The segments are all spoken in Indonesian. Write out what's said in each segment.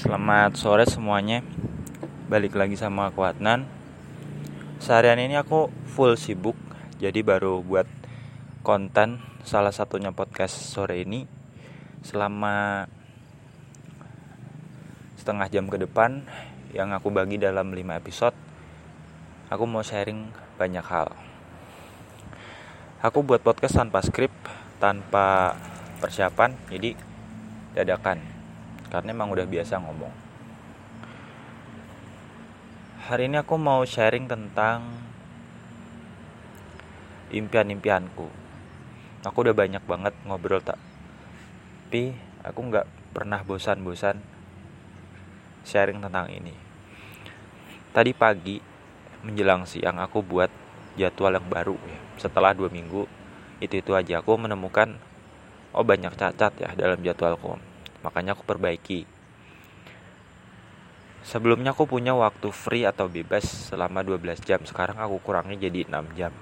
Selamat sore semuanya. Balik lagi sama aku Adnan. Seharian ini aku full sibuk Jadi baru buat konten Salah satunya podcast sore ini. Selama Setengah jam ke depan Yang aku bagi dalam 5 episode Aku mau sharing banyak hal. Aku buat podcast tanpa skrip Tanpa persiapan Jadi dadakan karena emang udah biasa ngomong. Hari ini aku mau sharing tentang impian-impianku. Aku udah banyak banget ngobrol tak, tapi aku nggak pernah bosan-bosan sharing tentang ini. Tadi pagi menjelang siang aku buat jadwal yang baru ya. Setelah dua minggu itu itu aja aku menemukan oh banyak cacat ya dalam jadwalku makanya aku perbaiki. Sebelumnya aku punya waktu free atau bebas selama 12 jam, sekarang aku kurangi jadi 6 jam.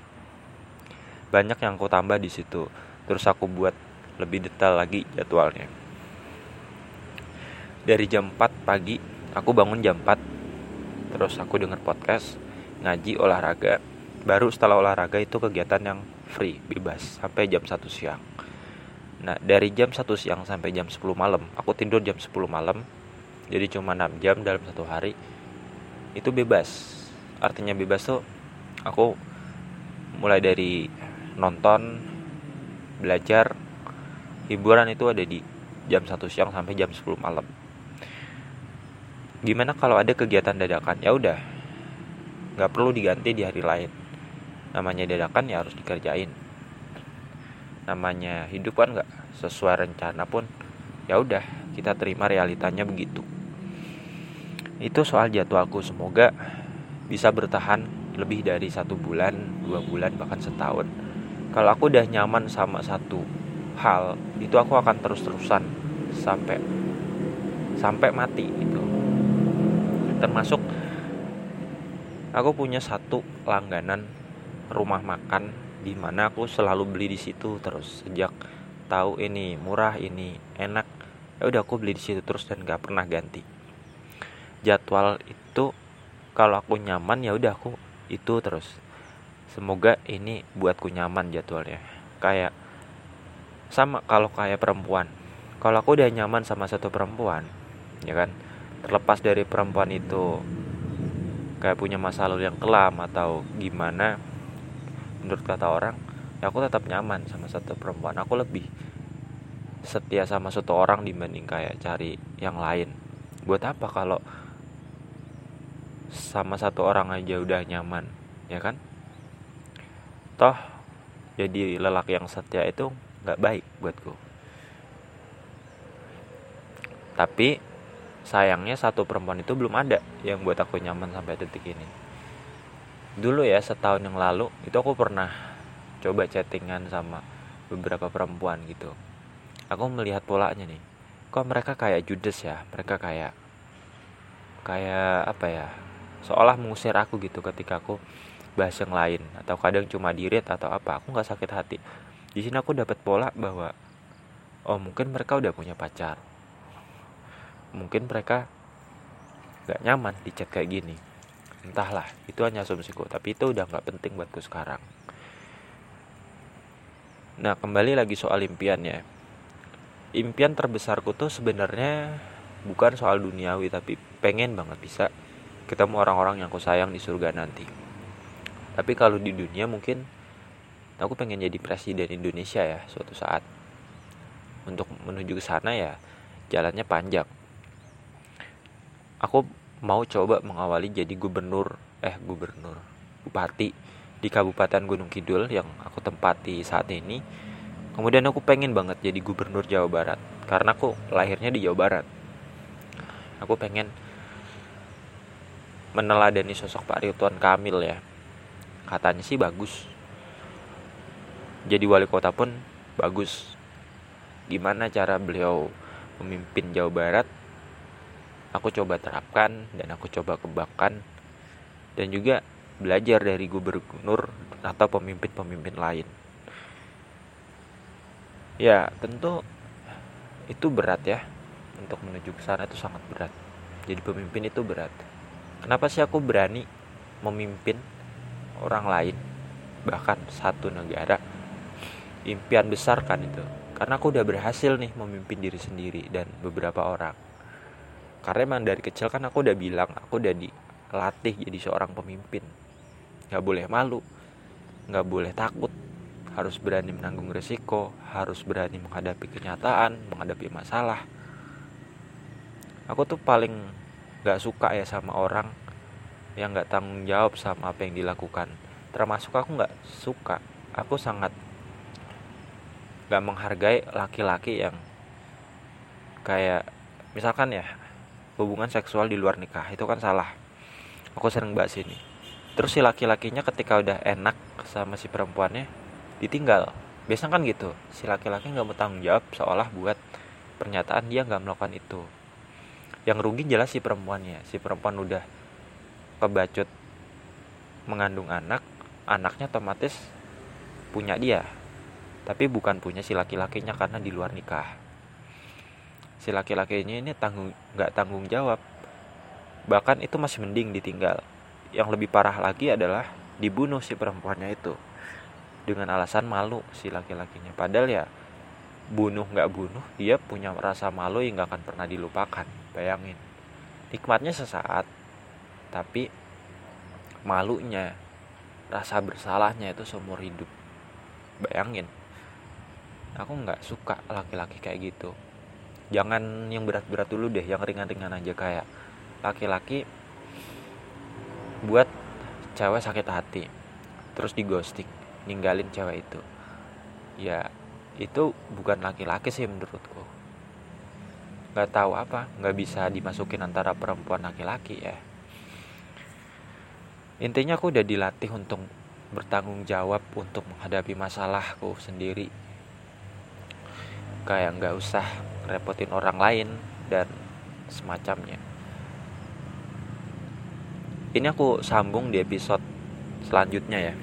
Banyak yang aku tambah di situ. Terus aku buat lebih detail lagi jadwalnya. Dari jam 4 pagi, aku bangun jam 4. Terus aku denger podcast, ngaji, olahraga. Baru setelah olahraga itu kegiatan yang free, bebas sampai jam 1 siang. Nah dari jam 1 siang sampai jam 10 malam Aku tidur jam 10 malam Jadi cuma 6 jam dalam satu hari Itu bebas. Artinya bebas tuh Aku mulai dari nonton Belajar Hiburan itu ada di jam 1 siang sampai jam 10 malam. Gimana kalau ada kegiatan dadakan? Ya udah nggak perlu diganti di hari lain. Namanya dadakan ya harus dikerjain namanya hidup kan nggak sesuai rencana pun ya udah kita terima realitanya begitu. Itu soal jadwalku semoga bisa bertahan lebih dari satu bulan dua bulan bahkan setahun. Kalau aku udah nyaman sama satu hal itu aku akan terus terusan sampai sampai mati itu termasuk aku punya satu langganan rumah makan di mana aku selalu beli di situ terus sejak tahu ini murah ini enak ya udah aku beli di situ terus dan gak pernah ganti. Jadwal itu kalau aku nyaman ya udah aku itu terus. Semoga ini buatku nyaman jadwalnya. Kayak sama kalau kayak perempuan. Kalau aku udah nyaman sama satu perempuan ya kan? Terlepas dari perempuan itu kayak punya masa lalu yang kelam atau gimana menurut kata orang ya aku tetap nyaman sama satu perempuan. Aku lebih setia sama satu orang dibanding kayak cari yang lain. Buat apa kalau sama satu orang aja udah nyaman ya kan? Toh jadi lelaki yang setia itu nggak baik buatku. Tapi sayangnya satu perempuan itu belum ada yang buat aku nyaman sampai detik ini dulu ya setahun yang lalu itu aku pernah coba chattingan sama beberapa perempuan gitu. Aku melihat polanya nih kok mereka kayak judes ya? Mereka kayak kayak apa ya? Seolah mengusir aku gitu ketika aku bahas yang lain atau kadang cuma dirit atau apa. Aku nggak sakit hati. Di sini aku dapat pola bahwa oh mungkin mereka udah punya pacar. Mungkin mereka nggak nyaman di chat kayak gini entahlah itu hanya asumsiku tapi itu udah nggak penting buatku sekarang. Nah kembali lagi soal impian ya impian terbesarku tuh sebenarnya bukan soal duniawi tapi pengen banget bisa ketemu orang-orang yang aku sayang di surga nanti. Tapi kalau di dunia mungkin aku pengen jadi presiden Indonesia ya suatu saat. Untuk menuju ke sana ya jalannya panjang. Aku mau coba mengawali jadi gubernur eh gubernur bupati di Kabupaten Gunung Kidul yang aku tempati saat ini. Kemudian aku pengen banget jadi gubernur Jawa Barat karena aku lahirnya di Jawa Barat. Aku pengen meneladani sosok Pak Ridwan Kamil ya. Katanya sih bagus. Jadi wali kota pun bagus. Gimana cara beliau memimpin Jawa Barat aku coba terapkan dan aku coba kembangkan dan juga belajar dari gubernur atau pemimpin-pemimpin lain. Ya, tentu itu berat ya. Untuk menuju ke sana itu sangat berat. jadi pemimpin itu berat kenapa sih aku berani memimpin orang lain bahkan satu negara impian besar kan itu karena aku udah berhasil nih memimpin diri sendiri dan beberapa orang karena emang dari kecil kan aku udah bilang aku udah dilatih jadi seorang pemimpin. Nggak boleh malu nggak boleh takut. Harus berani menanggung resiko harus berani menghadapi kenyataan menghadapi masalah. Aku tuh paling nggak suka ya sama orang yang nggak tanggung jawab sama apa yang dilakukan. Termasuk aku nggak suka. Aku sangat nggak menghargai laki-laki yang kayak misalkan ya hubungan seksual di luar nikah itu kan salah. Aku sering bahas ini. Terus si laki-lakinya ketika udah enak sama si perempuannya ditinggal. Biasanya kan gitu si laki-laki nggak mau tanggung jawab seolah buat pernyataan dia nggak melakukan itu. Yang rugi jelas si perempuannya. Si perempuan udah kebacut mengandung anak anaknya otomatis punya dia. Tapi bukan punya si laki-lakinya karena di luar nikah si laki-lakinya ini tanggung nggak tanggung jawab. Bahkan itu masih mending ditinggal. Yang lebih parah lagi adalah dibunuh si perempuannya itu dengan alasan malu si laki-lakinya. Padahal ya bunuh nggak bunuh dia punya rasa malu yang nggak akan pernah dilupakan. Bayangin. Nikmatnya sesaat tapi malunya rasa bersalahnya itu seumur hidup. Bayangin. Aku nggak suka laki-laki kayak gitu jangan yang berat-berat dulu deh yang ringan-ringan aja. Kayak laki-laki buat cewek sakit hati terus di ghosting ninggalin cewek itu. Ya itu bukan laki-laki sih menurutku. Nggak tahu apa nggak bisa dimasukin antara perempuan laki-laki ya. Intinya aku udah dilatih untuk bertanggung jawab untuk menghadapi masalahku sendiri. Kayak nggak usah repotin orang lain dan semacamnya. Ini aku sambung di episode selanjutnya ya